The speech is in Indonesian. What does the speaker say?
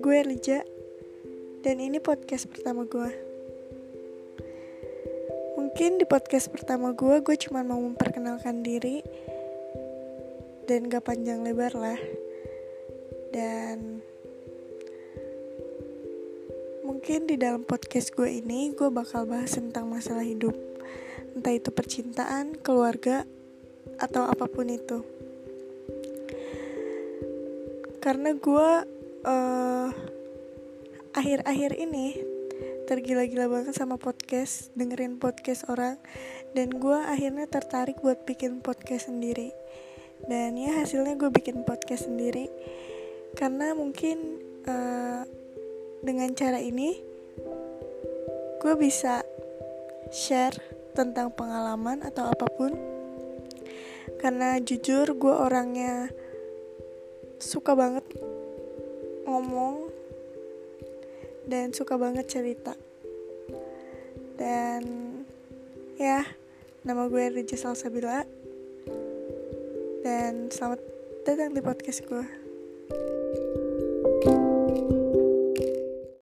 gue Lija Dan ini podcast pertama gue Mungkin di podcast pertama gue Gue cuma mau memperkenalkan diri Dan gak panjang lebar lah. Dan Mungkin di dalam podcast gue ini Gue bakal bahas tentang masalah hidup. Entah itu percintaan, keluarga, atau apa pun itu karena gue uh, akhir-akhir ini tergila-gila banget sama podcast dengerin podcast orang dan gue akhirnya tertarik buat bikin podcast sendiri. Dan ya hasilnya gue bikin podcast sendiri. Karena mungkin uh, dengan cara ini gue bisa share tentang pengalaman atau apa pun. Karena jujur gue orangnya suka banget ngomong dan suka banget cerita. Dan ya nama gue Rija Salsabila. Dan selamat datang di podcast gue